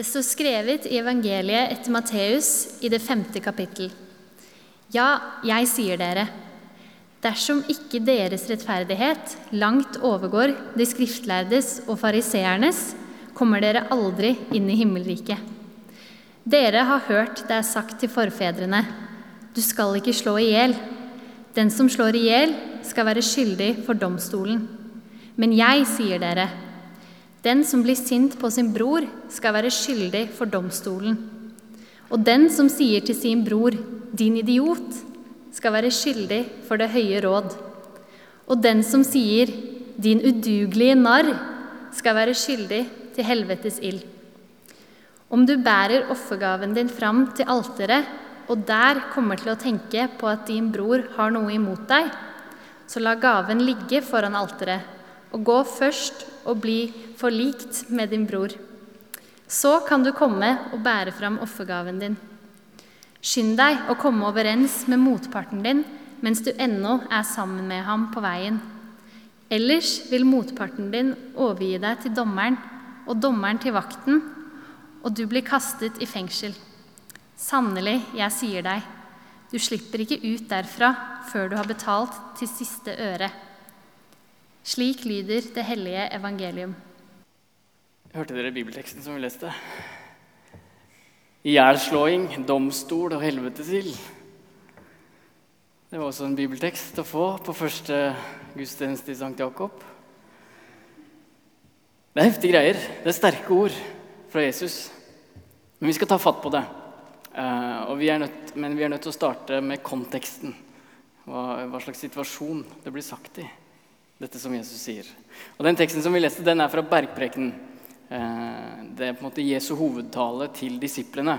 Det står skrevet i evangeliet etter Matteus i det femte kapittel. Ja, jeg sier dere, dersom ikke deres rettferdighet langt overgår de skriftlærdes og fariseernes, kommer dere aldri inn i himmelriket. Dere har hørt det er sagt til forfedrene, du skal ikke slå i hjel. Den som slår i hjel, skal være skyldig for domstolen. Men jeg sier dere, den som blir sint på sin bror, skal være skyldig for domstolen. Og den som sier til sin bror, din idiot, skal være skyldig for det høye råd. Og den som sier, din udugelige narr, skal være skyldig til helvetes ild. Om du bærer offergaven din fram til alteret, og der kommer til å tenke på at din bror har noe imot deg, så la gaven ligge foran alteret, og gå først og bli forlikt med din bror. Så kan du komme og bære fram offergaven din. Skynd deg å komme overens med motparten din mens du ennå er sammen med ham på veien. Ellers vil motparten din overgi deg til dommeren, og dommeren til vakten, og du blir kastet i fengsel. Sannelig, jeg sier deg, du slipper ikke ut derfra før du har betalt til siste øre. Slik lyder det hellige evangelium. Hørte dere bibelteksten som vi leste? Ihjelslåing, domstol og helvetesild. Det var også en bibeltekst å få på første gudstjeneste i St. Jakob. Det er heftige greier. Det er sterke ord fra Jesus. Men vi skal ta fatt på det. Uh, vi nødt, men vi er nødt til å starte med konteksten. Hva, hva, slags situasjon det blir sagt i, dette som Jesus sier. Og Den teksten som vi leste, den er fra Bergprekenen. Uh, det er på en måte Jesu hovedtale til disiplene.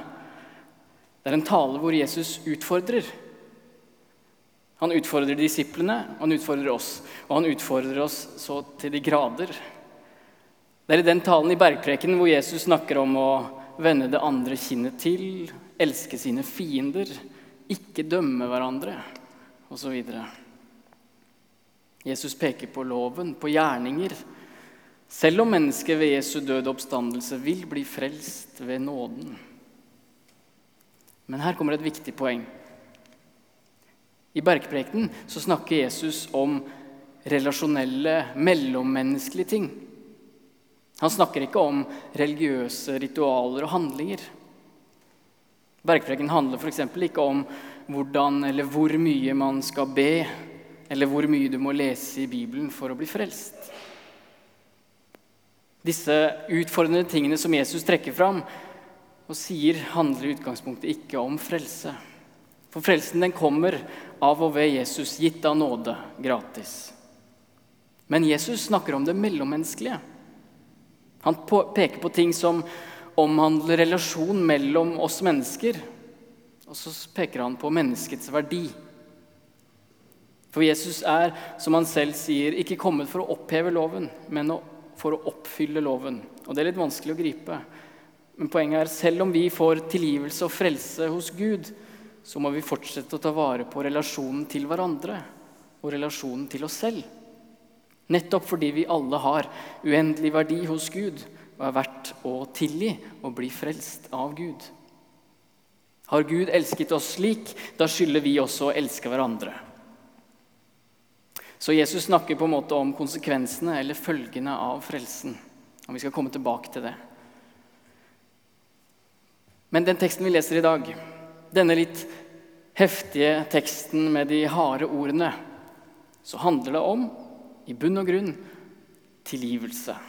Det er en tale hvor Jesus utfordrer. Han utfordrer disiplene, han utfordrer oss. Og han utfordrer oss så til de grader. Det er i den talen i Bergprekenen hvor Jesus snakker om å vende det andre kinnet til, elske sine fiender, ikke dømme hverandre osv. Jesus peker på loven, på gjerninger. Selv om mennesket ved Jesu døde oppstandelse vil bli frelst ved nåden. Men her kommer et viktig poeng. I Bergprekenen snakker Jesus om relasjonelle, mellommenneskelige ting. Han snakker ikke om religiøse ritualer og handlinger. Bergpreken handler f.eks. ikke om hvordan eller hvor mye man skal be, eller hvor mye du må lese i Bibelen for å bli frelst. Disse utfordrende tingene som Jesus trekker fram og sier, handler i utgangspunktet ikke om frelse. For frelsen den kommer av og ved Jesus, gitt av nåde, gratis. Men Jesus snakker om det mellommenneskelige. Han peker på ting som omhandler relasjon mellom oss mennesker. Og så peker han på menneskets verdi. For Jesus er, som han selv sier, ikke kommet for å oppheve loven, men for å oppfylle loven. Og Det er litt vanskelig å gripe. Men poenget er selv om vi får tilgivelse og frelse hos Gud, så må vi fortsette å ta vare på relasjonen til hverandre og relasjonen til oss selv. Nettopp fordi vi alle har uendelig verdi hos Gud og er verdt å tilgi og bli frelst av Gud. Har Gud elsket oss slik, da skylder vi også å elske hverandre. Så Jesus snakker på en måte om konsekvensene eller følgene av frelsen. Og Vi skal komme tilbake til det. Men den teksten vi leser i dag, denne litt heftige teksten med de harde ordene, så handler det om i bunn og grunn tilgivelse.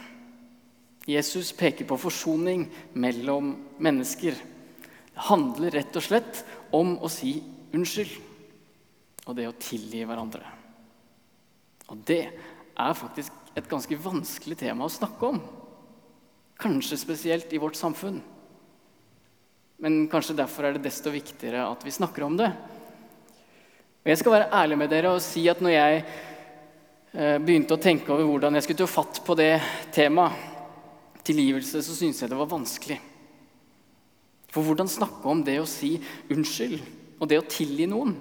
Jesus peker på forsoning mellom mennesker. Det handler rett og slett om å si unnskyld og det å tilgi hverandre. Og det er faktisk et ganske vanskelig tema å snakke om. Kanskje spesielt i vårt samfunn. Men kanskje derfor er det desto viktigere at vi snakker om det. Og Jeg skal være ærlig med dere og si at når jeg Eh, begynte å tenke over hvordan jeg skulle ta fatt på det temaet, tilgivelse, så syntes jeg det var vanskelig. For hvordan snakke om det å si unnskyld og det å tilgi noen?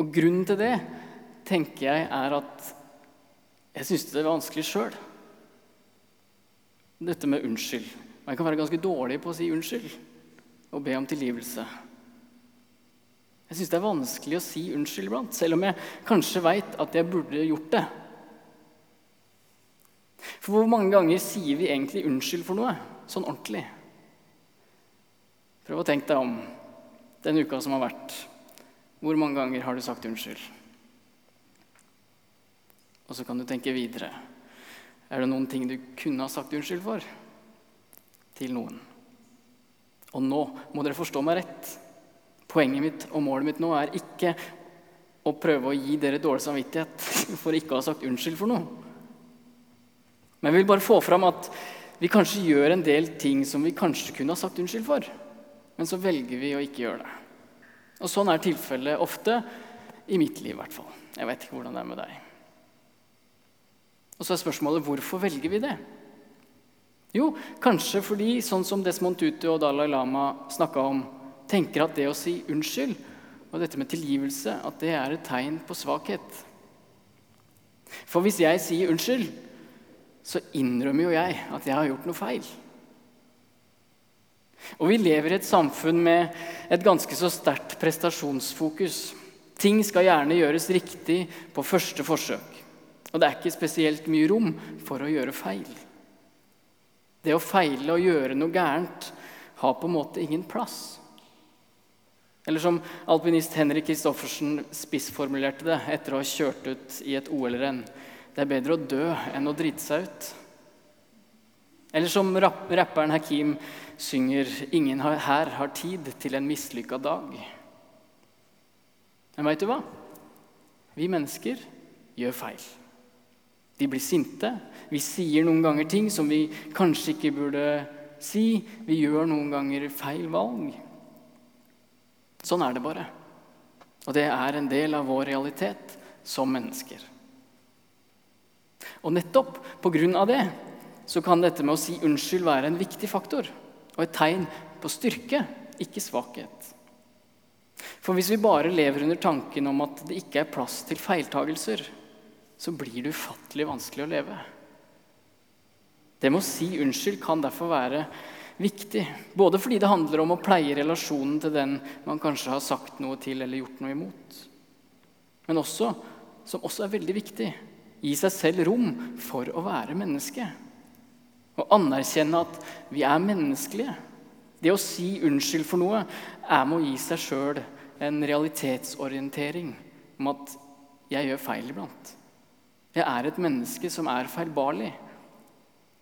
Og grunnen til det tenker jeg er at jeg syntes det var vanskelig sjøl. dette med unnskyld. Og jeg kan være ganske dårlig på å si unnskyld og be om tilgivelse. Jeg syns det er vanskelig å si unnskyld iblant, selv om jeg kanskje veit at jeg burde gjort det. For hvor mange ganger sier vi egentlig unnskyld for noe, sånn ordentlig? Prøv å tenke deg om den uka som har vært. Hvor mange ganger har du sagt unnskyld? Og så kan du tenke videre. Er det noen ting du kunne ha sagt unnskyld for? Til noen. Og nå må dere forstå meg rett. Poenget mitt og målet mitt nå er ikke å prøve å gi dere dårlig samvittighet for ikke å ha sagt unnskyld for noe. Men jeg vil bare få fram at vi kanskje gjør en del ting som vi kanskje kunne ha sagt unnskyld for, men så velger vi å ikke gjøre det. Og Sånn er tilfellet ofte, i mitt liv i hvert fall. Jeg vet ikke hvordan det er med deg. Og så er spørsmålet hvorfor velger vi det? Jo, kanskje fordi, sånn som Desmond Tutu og Dalai Lama snakka om, tenker at det å si unnskyld og dette med tilgivelse at det er et tegn på svakhet. For hvis jeg sier unnskyld, så innrømmer jo jeg at jeg har gjort noe feil. Og vi lever i et samfunn med et ganske så sterkt prestasjonsfokus. Ting skal gjerne gjøres riktig på første forsøk. Og det er ikke spesielt mye rom for å gjøre feil. Det å feile og gjøre noe gærent har på en måte ingen plass. Eller som alpinist Henrik Kristoffersen spissformulerte det etter å ha kjørt ut i et OL-renn. Det er bedre å dø enn å drite seg ut. Eller som rapperen Hakim synger 'Ingen her har tid til en mislykka dag'. Men veit du hva? Vi mennesker gjør feil. Vi blir sinte. Vi sier noen ganger ting som vi kanskje ikke burde si. Vi gjør noen ganger feil valg. Sånn er det bare. Og det er en del av vår realitet som mennesker. Og nettopp pga. det så kan dette med å si unnskyld være en viktig faktor og et tegn på styrke, ikke svakhet. For hvis vi bare lever under tanken om at det ikke er plass til feiltagelser, så blir det ufattelig vanskelig å leve. Det med å si unnskyld kan derfor være viktig. Både fordi det handler om å pleie relasjonen til den man kanskje har sagt noe til eller gjort noe imot. Men også, som også er veldig viktig, gi seg selv rom for å være menneske. Og anerkjenne at vi er menneskelige. Det å si unnskyld for noe er med å gi seg sjøl en realitetsorientering om at jeg gjør feil iblant. Jeg er et menneske som er feilbarlig.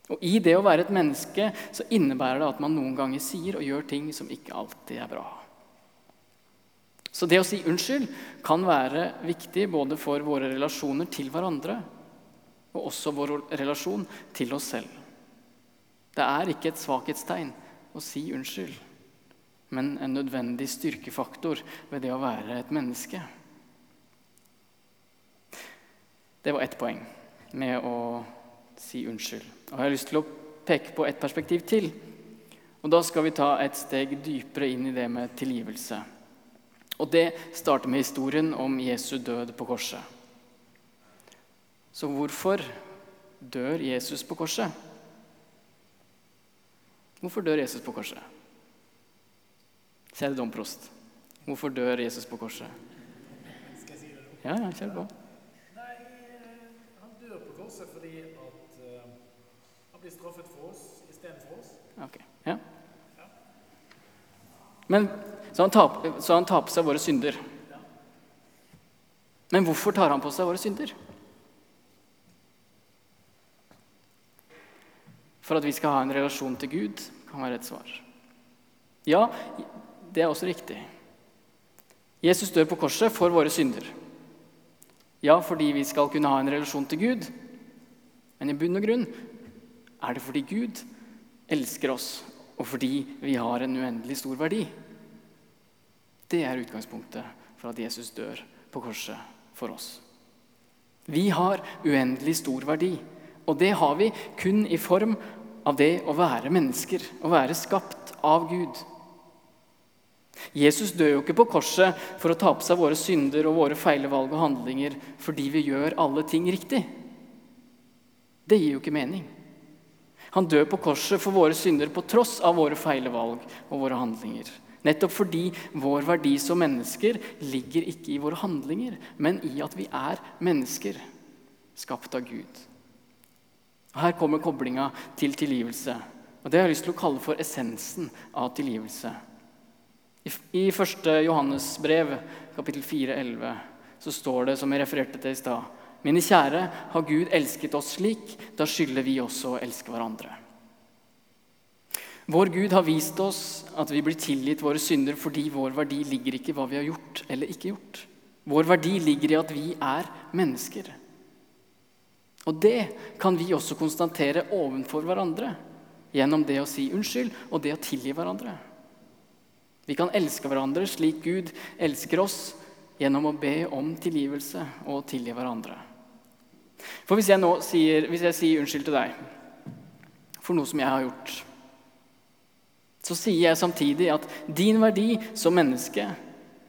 Og I det å være et menneske så innebærer det at man noen ganger sier og gjør ting som ikke alltid er bra. Så det å si unnskyld kan være viktig både for våre relasjoner til hverandre og også vår relasjon til oss selv. Det er ikke et svakhetstegn å si unnskyld, men en nødvendig styrkefaktor ved det å være et menneske. Det var ett poeng med å si unnskyld. Og Jeg har lyst til å peke på et perspektiv til. Og Da skal vi ta et steg dypere inn i det med tilgivelse. Og Det starter med historien om Jesu død på korset. Så hvorfor dør Jesus på korset? Hvorfor dør Jesus på korset? Kjære domprost, hvorfor dør Jesus på korset? Ja, ja, kjør på. blir straffet for oss istedenfor oss. Okay. Ja. Men, så, han tar, så han tar på seg våre synder. Men hvorfor tar han på seg våre synder? For at vi skal ha en relasjon til Gud, kan være et svar. Ja, det er også riktig. Jesus dør på korset for våre synder. Ja, fordi vi skal kunne ha en relasjon til Gud. Men i bunn og grunn er det fordi Gud elsker oss, og fordi vi har en uendelig stor verdi. Det er utgangspunktet for at Jesus dør på korset for oss. Vi har uendelig stor verdi, og det har vi kun i form av det å være mennesker, å være skapt av Gud. Jesus dør jo ikke på korset for å ta på seg våre synder og våre feile valg og handlinger fordi vi gjør alle ting riktig. Det gir jo ikke mening. Han dør på korset for våre synder på tross av våre feile valg og våre handlinger. Nettopp fordi vår verdi som mennesker ligger ikke i våre handlinger, men i at vi er mennesker, skapt av Gud. Her kommer koblinga til tilgivelse. Og Det har jeg lyst til å kalle for essensen av tilgivelse. I 1. Johannes brev, kapittel 4, 11, så står det, som jeg refererte til i stad Mine kjære, har Gud elsket oss slik, da skylder vi også å elske hverandre. Vår Gud har vist oss at vi blir tilgitt våre synder fordi vår verdi ligger ikke i hva vi har gjort eller ikke gjort. Vår verdi ligger i at vi er mennesker. Og det kan vi også konstatere ovenfor hverandre gjennom det å si unnskyld og det å tilgi hverandre. Vi kan elske hverandre slik Gud elsker oss, gjennom å be om tilgivelse og tilgi hverandre. For hvis jeg nå sier, hvis jeg sier unnskyld til deg for noe som jeg har gjort, så sier jeg samtidig at din verdi som menneske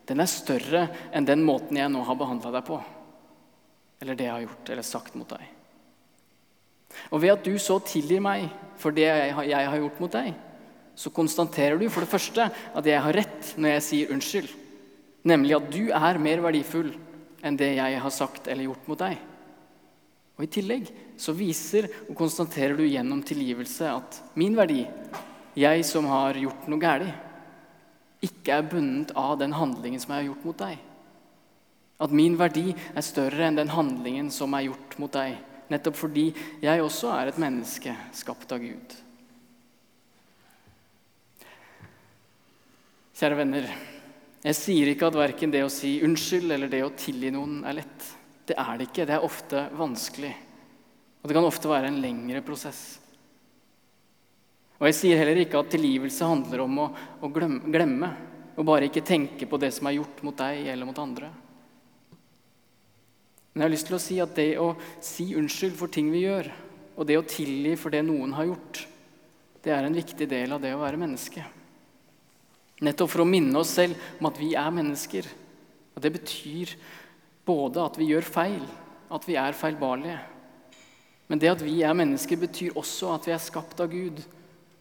den er større enn den måten jeg nå har behandla deg på. Eller det jeg har gjort eller sagt mot deg. Og ved at du så tilgir meg for det jeg har gjort mot deg, så konstaterer du for det første at jeg har rett når jeg sier unnskyld. Nemlig at du er mer verdifull enn det jeg har sagt eller gjort mot deg. Og I tillegg så viser og konstaterer du gjennom tilgivelse at min verdi, jeg som har gjort noe galt, ikke er bundet av den handlingen som jeg har gjort mot deg. At min verdi er større enn den handlingen som er gjort mot deg. Nettopp fordi jeg også er et menneske skapt av Gud. Kjære venner. Jeg sier ikke at verken det å si unnskyld eller det å tilgi noen er lett. Det er det ikke. Det er ofte vanskelig. Og det kan ofte være en lengre prosess. Og Jeg sier heller ikke at tilgivelse handler om å, å glemme, og bare ikke tenke på det som er gjort mot deg eller mot andre. Men jeg har lyst til å si at det å si unnskyld for ting vi gjør, og det å tilgi for det noen har gjort, det er en viktig del av det å være menneske. Nettopp for å minne oss selv om at vi er mennesker. Og Det betyr både at vi gjør feil, at vi er feilbarlige. Men det at vi er mennesker, betyr også at vi er skapt av Gud.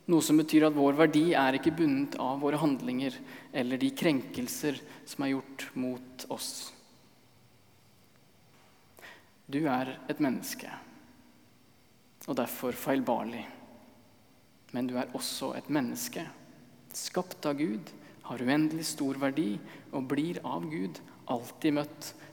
Noe som betyr at vår verdi er ikke bundet av våre handlinger eller de krenkelser som er gjort mot oss. Du er et menneske, og derfor feilbarlig. Men du er også et menneske skapt av Gud, har uendelig stor verdi og blir av Gud alltid møtt